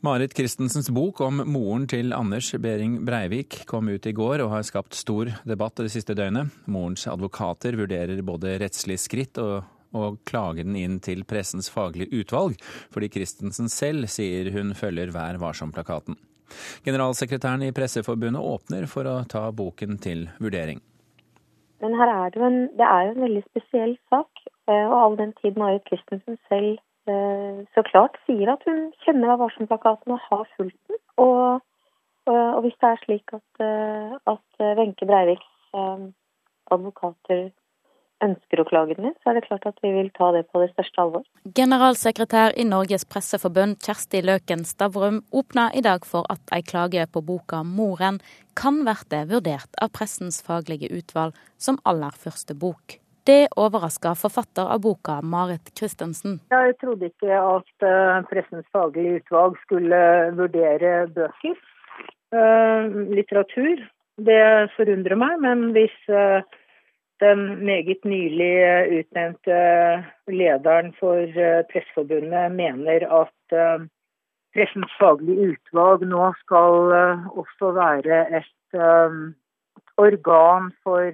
Marit Christensens bok om moren til Anders Behring Breivik kom ut i går og har skapt stor debatt det siste døgnet. Morens advokater vurderer både rettslige skritt og, og klager den inn til pressens faglige utvalg, fordi Christensen selv sier hun følger Vær varsom-plakaten. Generalsekretæren i Presseforbundet åpner for å ta boken til vurdering. Men her er det, en, det er jo en veldig spesiell sak, eh, og all den tid Marit Christensen selv så klart sier at hun kjenner Vær varsom-plakaten og har fulgt den. Og, og, hvis det er slik at, eh, at Wenche Breiviks eh, advokater ønsker å klage den inn, så er det klart at vi vil ta det på det største alvor. Generalsekretær i Norges Presseforbund Kjersti Løken Stavrum åpna i dag for at ei klage på boka 'Moren' kan bli vurdert av pressens faglige utvalg som aller første bok. Det overraska forfatter av boka, Marit Christensen. Jeg trodde ikke at eh, Pressens faglige utvalg skulle vurdere bøker, eh, litteratur. Det forundrer meg, men hvis eh, den meget nylig utnevnte lederen for Presseforbundet mener at Pressens faglige utvalg nå skal også være et organ for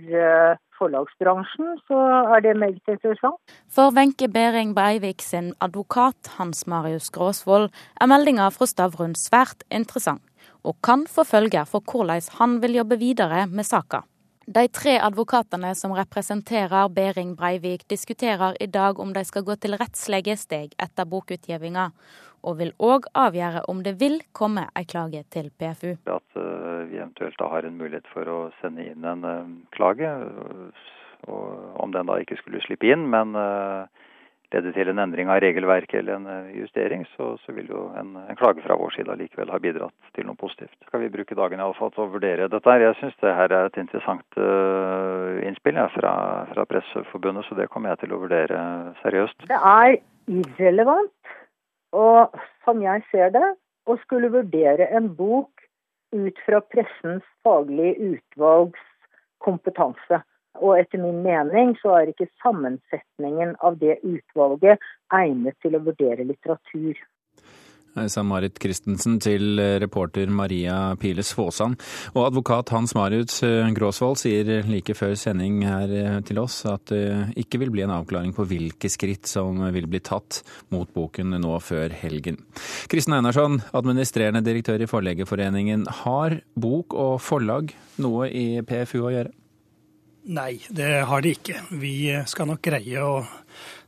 forlagsbransjen, så er det meget interessant. For Wenche Behring Breivik sin advokat Hans Marius Gråsvold er meldinga fra Stavrun svært interessant, og kan få følger for hvordan han vil jobbe videre med saka. De tre advokatene som representerer Behring Breivik, diskuterer i dag om de skal gå til rettslige steg etter bokutgivinga, og vil òg avgjøre om det vil komme en klage til PFU. At eh, vi eventuelt da har en mulighet for å sende inn en eh, klage, og om den da ikke skulle slippe inn, men leder lede til en endring av regelverket eller en justering, så, så vil jo en, en, klage fra vår side likevel ha bidratt til noe positivt. Skal vi bruke dagen i alle fall til å vurdere dette her? Jeg syns det her er et interessant uh, innspill ja, fra, fra Presseforbundet, så det kommer jeg til å vurdere seriøst. Det er irrelevant og som jeg ser det, å skulle vurdere en bok ut fra pressens faglige utvalgs kompetanse. Og etter min mening så er ikke sammensetningen av det utvalget egnet til å vurdere litteratur sa Marit Christensen til eh, reporter Maria Piles Fåsand. Og advokat Hans Marius eh, Gråsvold sier like før sending her eh, til oss at det ikke vil bli en avklaring på hvilke skritt som vil bli tatt mot boken nå før helgen. Kristen Einarsson, administrerende direktør i Forleggerforeningen. Har bok og forlag noe i PFU å gjøre? Nei, det har de ikke. Vi skal nok greie å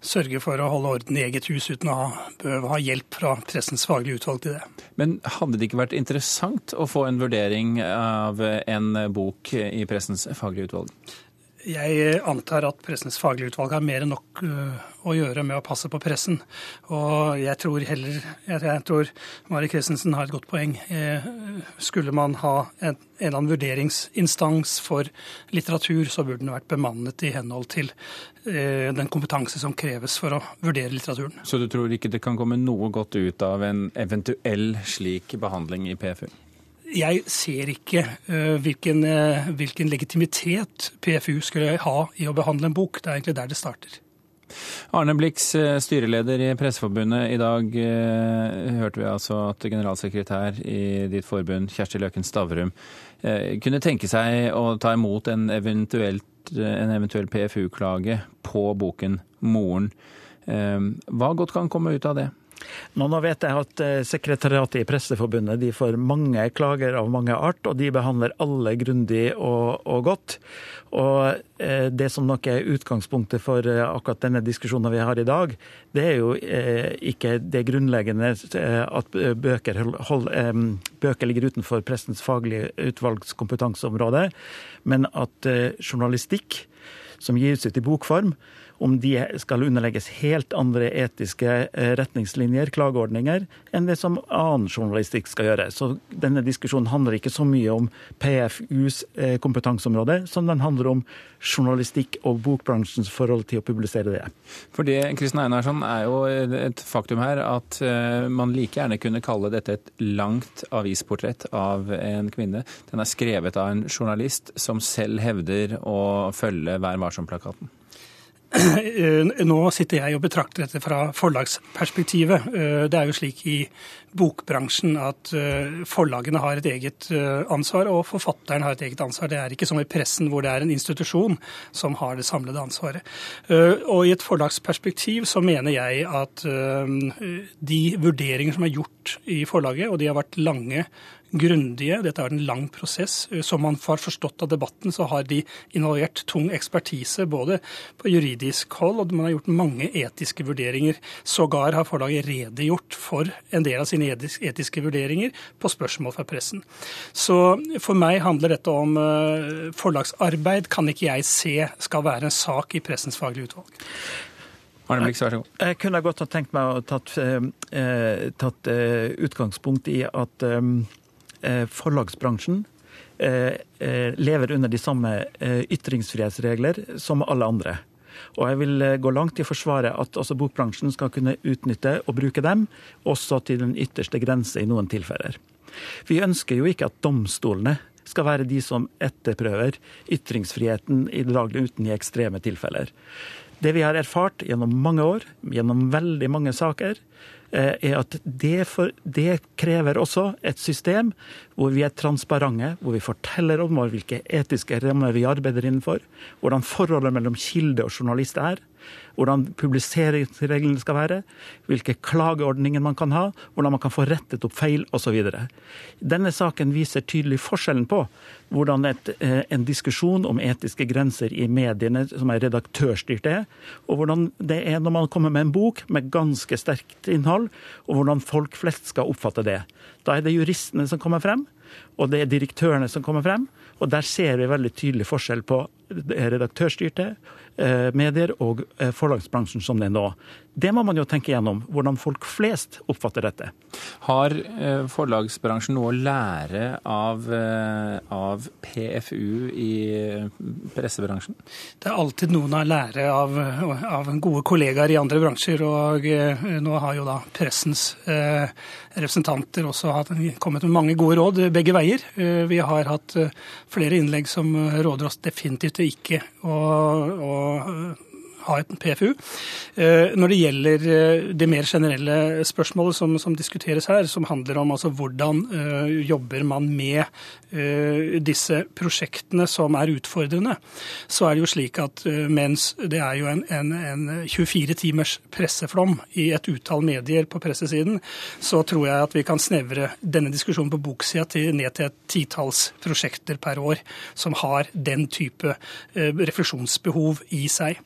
sørge for å holde orden i eget hus uten å behøve ha hjelp fra pressens faglige utvalg til det. Men hadde det ikke vært interessant å få en vurdering av en bok i pressens faglige utvalg? Jeg antar at Pressens faglige utvalg har mer enn nok øh, å gjøre med å passe på pressen. Og jeg tror heller Jeg tror Mari Christensen har et godt poeng. Eh, skulle man ha en, en eller annen vurderingsinstans for litteratur, så burde den vært bemannet i henhold til eh, den kompetanse som kreves for å vurdere litteraturen. Så du tror ikke det kan komme noe godt ut av en eventuell slik behandling i PFU? Jeg ser ikke uh, hvilken, uh, hvilken, legitimitet PFU skulle ha i å behandle en bok. Det er egentlig der det starter. Arne Blix, eh, styreleder i Presseforbundet. I dag uh, hørte vi altså at generalsekretær i ditt forbund, Kjersti Løken Stavrum, kunne tenke seg å ta imot en, en eventuell PFU-klage på boken 'Moren'. Hva godt kan komme ut av det? Nå, nå vet jeg at eh, Sekretariatet i Presseforbundet de får mange klager av mange art, og de behandler alle grundig og, og godt. Og eh, Det som nok er utgangspunktet for eh, akkurat denne diskusjonen vi har i dag, det er jo ikke det grunnleggende at bøker, hold, bøker, ligger utenfor pressens faglige utvalgskompetanseområde, men at journalistikk som gis ut i bokform, om de skal underlegges helt andre etiske eh, retningslinjer, klageordninger, enn det som annen journalistikk skal gjøre. Så denne diskusjonen handler ikke så mye om PFUs eh, kompetanseområde, som den handler om journalistikk og bokbransjens forhold til å publisere det. For det Kristin Einarsson, er jo et faktum her at eh, man like gjerne kunne kalle dette et langt avisportrett av en kvinne. Den er skrevet av en journalist som selv hevder å følge Vær varsom-plakaten. Nå sitter jeg og betrakter dette fra forlagsperspektivet. Det er jo slik i bokbransjen at forlagene har et eget ansvar, og forfatteren har et eget ansvar. Det er ikke som i pressen, hvor det er en institusjon som har det samlede ansvaret. Og i et forlagsperspektiv så mener jeg at de vurderinger som er gjort i forlaget, og de har vært lange grundige. Dette har vært en lang prosess. Som man har forstått av debatten, så har de involvert tung ekspertise både på juridisk hold, og man har gjort mange etiske vurderinger. Sågar har forlaget redegjort for en del av sine etiske vurderinger på spørsmål fra pressen. Så for meg handler dette om eh, forlagsarbeid, kan ikke jeg se skal være en sak i Pressens faglige utvalg. Jeg kunne godt ha tenkt meg å tatt, eh, tatt eh, utgangspunkt i at eh, Eh, forlagsbransjen eh, eh, lever under de samme ytringsfrihetsregler som alle andre. Og jeg vil gå langt i å forsvare at også bokbransjen skal kunne utnytte og bruke dem, også til den ytterste grense i noen tilfeller. Vi ønsker jo ikke at domstolene skal være de som etterprøver ytringsfriheten i det daglige uten i ekstreme tilfeller. Det vi har erfart gjennom mange år, gjennom veldig mange saker, Eh, er at det, for, det, krever også et system hvor vi er transparente, hvor vi forteller om hvilke etiske rammer vi arbeider innenfor, hvordan forholdet mellom kilde og journalist er, hvordan publiseringsreglene skal være, hvilke klageordninger man kan ha, hvordan man kan få rettet opp feil osv. Denne saken viser tydelig forskjellen på hvordan et, eh, en diskusjon om etiske grenser i mediene som er redaktørstyrt er, og hvordan det er når man kommer med en bok med ganske sterkt innhold, og hvordan folk flest skal oppfatte det. Da er det juristene som kommer frem, og det er direktørene som kommer frem. Og der ser vi veldig tydelig forskjell på redaktørstyrte medier og eh, forlagsbransjen som det er nå. Det må man jo tenke gjennom, hvordan folk flest oppfatter dette. Har eh, forlagsbransjen noe å lære av, av PFU i pressebransjen? Det er alltid noen å lære av, av gode kollegaer i andre bransjer. Og nå har jo da pressens representanter også kommet med mange gode råd begge veier. Vi har hatt flere innlegg som råder oss definitivt ikke å, å ha et PFU. Eh, når det gjelder eh, det mer generelle spørsmålet som, som diskuteres her, som handler om altså hvordan uh, jobber man med disse prosjektene som er utfordrende, så er det jo slik at mens det er jo en, en, en 24 timers presseflom i et utall medier på pressesiden, så tror jeg at vi kan snevre denne diskusjonen på boksida til, ned til et titalls prosjekter per år som har den type refleksjonsbehov i seg.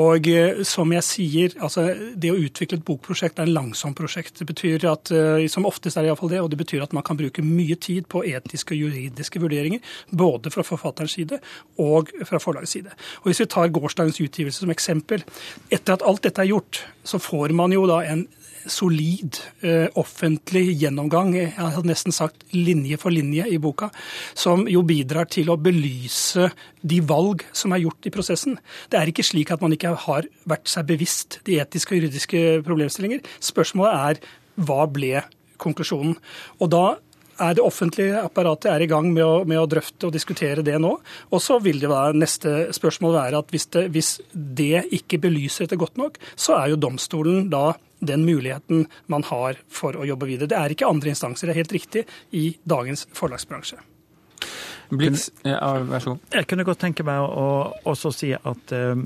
Og eh, som jeg sier, altså det å utvikle et bokprosjekt er en langsomt prosjekt. Det betyr at, eh, Som oftest er det iallfall det, og det betyr at man kan bruke mye tid på etiske og juridiske vurderinger. Både fra forfatterens side og fra forlagets side. Og Hvis vi tar gårsdagens utgivelse som eksempel. Etter at alt dette er gjort, så får man jo da en solid eh, offentlig gjennomgang, jeg har nesten sagt linje for linje i boka, som jo bidrar til å belyse de valg som er gjort i prosessen. Det er ikke slik at man ikke har vært seg bevisst de etiske og juridiske problemstillinger. Spørsmålet er hva ble konklusjonen? Og da er det offentlige apparatet er i gang med å, med å, drøfte og diskutere det nå. Og så vil det være, neste spørsmål være at hvis det, hvis det ikke belyser dette godt nok, så er jo domstolen da den muligheten man har for å jobbe videre. Det er ikke andre instanser, det er helt riktig, i dagens forlagsbransje. Blitz, ja, vær så god. Jeg kunne godt tenke meg å også si at uh,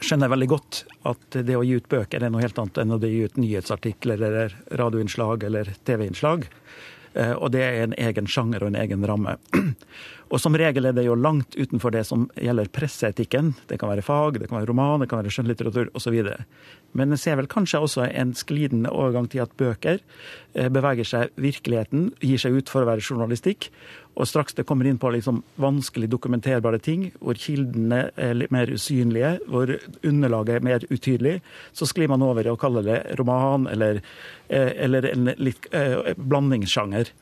skjønner veldig godt at det å gi ut bøker er noe helt annet enn å gi ut nyhetsartikler eller radioinnslag eller TV-innslag. Uh, og det er en egen sjanger og en egen ramme. Og som regel er det jo langt utenfor det som gjelder presseetikken. Det kan være fag, det kan være roman, det kan være skjønnlitteratur osv. Men en ser vel kanskje også en sklidende overgang til at bøker eh, beveger seg virkeligheten, gir seg ut for å være journalistikk. Og straks det kommer inn på liksom vanskelig dokumenterbare ting, hvor kildene er mer usynlige, hvor underlaget er mer utydelig, så sklir man over i å kalle det roman eller, eh, eller en litt eh, blandingssjanger.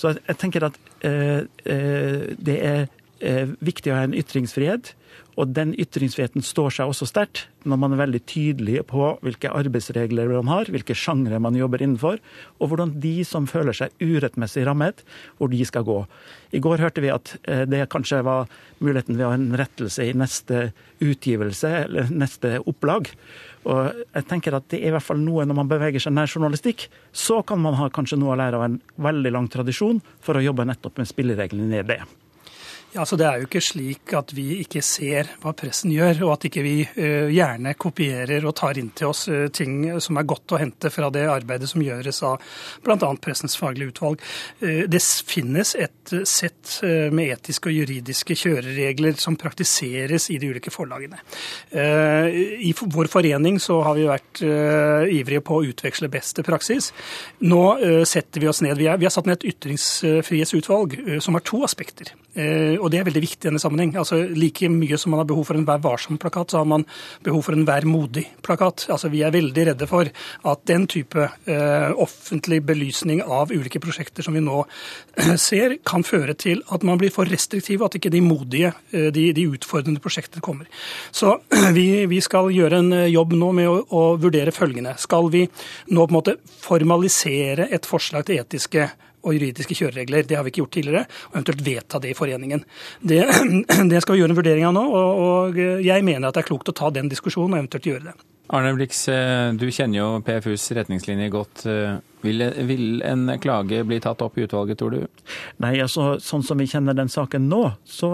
Så jeg tenker at eh, eh, det er eh, viktig å ha en ytringsfrihet. Og den ytringsfriheten står seg også sterkt når man er veldig tydelig på hvilke arbeidsregler man har, hvilke sjangre man jobber innenfor, og hvordan de som føler seg urettmessig rammet, hvor de skal gå. I går hørte vi at eh, det kanskje var muligheten ved å ha en rettelse i neste utgivelse eller neste opplag. Og jeg tenker at Det er i hvert fall noe når man beveger seg nær journalistikk. Så kan man ha kanskje noe å lære av en veldig lang tradisjon for å jobbe nettopp med spillereglene i det. Ja, så Det er jo ikke slik at vi ikke ser hva pressen gjør, og at ikke vi uh, gjerne kopierer og tar inn til oss uh, ting som er godt å hente fra det arbeidet som gjøres av bl.a. Pressens faglige utvalg. Uh, det finnes et sett med etiske og juridiske kjøreregler som praktiseres i de ulike forlagene. I vår forening så har vi vært ivrige på å utveksle beste praksis. Nå setter vi oss ned. Vi, er, vi har satt ned et ytringsfrihetsutvalg som har to aspekter og det er veldig viktig i denne sammenheng. Altså, like mye som man har behov for en Vær varsom-plakat, så har man behov for en Vær modig-plakat. Altså, vi er veldig redde for at den type eh, offentlig belysning av ulike prosjekter som vi nå eh, ser, kan føre til at man blir for restriktiv, og at ikke de modige, eh, de, de, utfordrende prosjektene kommer. Så vi, vi, skal gjøre en eh, jobb nå med å, å vurdere følgende. Skal vi nå på en måte formalisere et forslag til etiske og juridiske kjøreregler. Det har vi ikke gjort tidligere, og eventuelt vedta det i foreningen. Det, det skal vi gjøre en vurdering av nå, og, og jeg mener at det er klokt å ta den diskusjonen og eventuelt gjøre det. Arne Blix, eh, du kjenner jo PFUs retningslinjer godt. Vil, vil, en klage bli tatt opp i utvalget, tror du? Nei, altså sånn som vi kjenner den saken nå, så,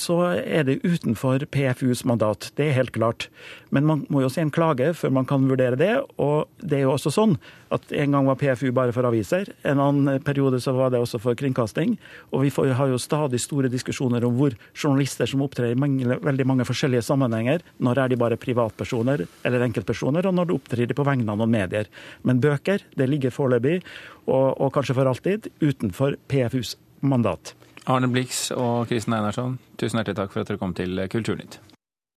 så, er det utenfor PFUs mandat. Det er helt klart. Men man må jo se en klage før man kan vurdere det. Og det er jo også sånn at en gang var PFU bare for aviser. En annen periode så var det også for kringkasting. Og vi får, har jo stadig store diskusjoner om hvor journalister som opptrer i mange, veldig mange forskjellige sammenhenger, når er de bare privatpersoner eller enkeltpersoner, og når de opptrer de på vegne av noen medier. Men bøker, det ligger for foreløpig, og, og kanskje for alltid, utenfor PFUs mandat. Arne Blix og Kristin Einarsson, tusen hjertelig takk for at dere kom til Kulturnytt.